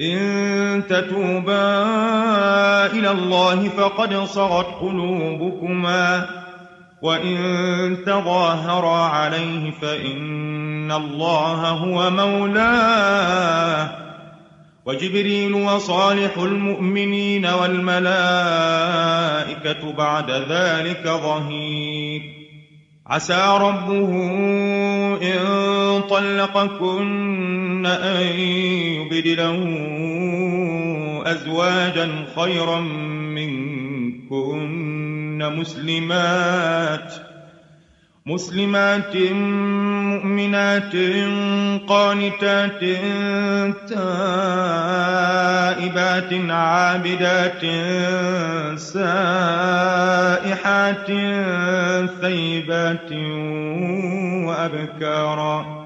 إن تتوبا إلى الله فقد صغت قلوبكما وإن تظاهرا عليه فإن الله هو مولاه وجبريل وصالح المؤمنين والملائكة بعد ذلك ظهير. عسى ربه إن طلقكن أن يبدله أزواجا خيرا منكن مسلمات مسلمات مؤمنات قانتات تائبات عابدات سائحات ثيبات وأبكارا.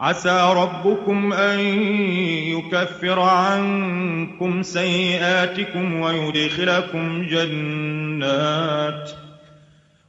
عسى ربكم أن يكفر عنكم سيئاتكم ويدخلكم جنات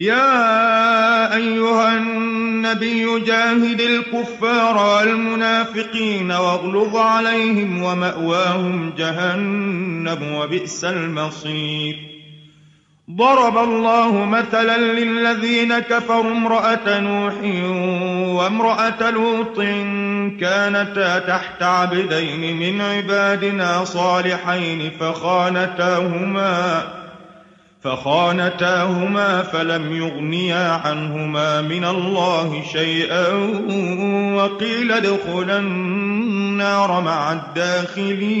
يا أيها النبي جاهد الكفار والمنافقين واغلظ عليهم ومأواهم جهنم وبئس المصير. ضرب الله مثلا للذين كفروا امرأة نوح وامرأة لوط كانتا تحت عبدين من عبادنا صالحين فخانتاهما فخانتاهما فلم يغنيا عنهما من الله شيئا وقيل ادخلا النار مع الداخلين.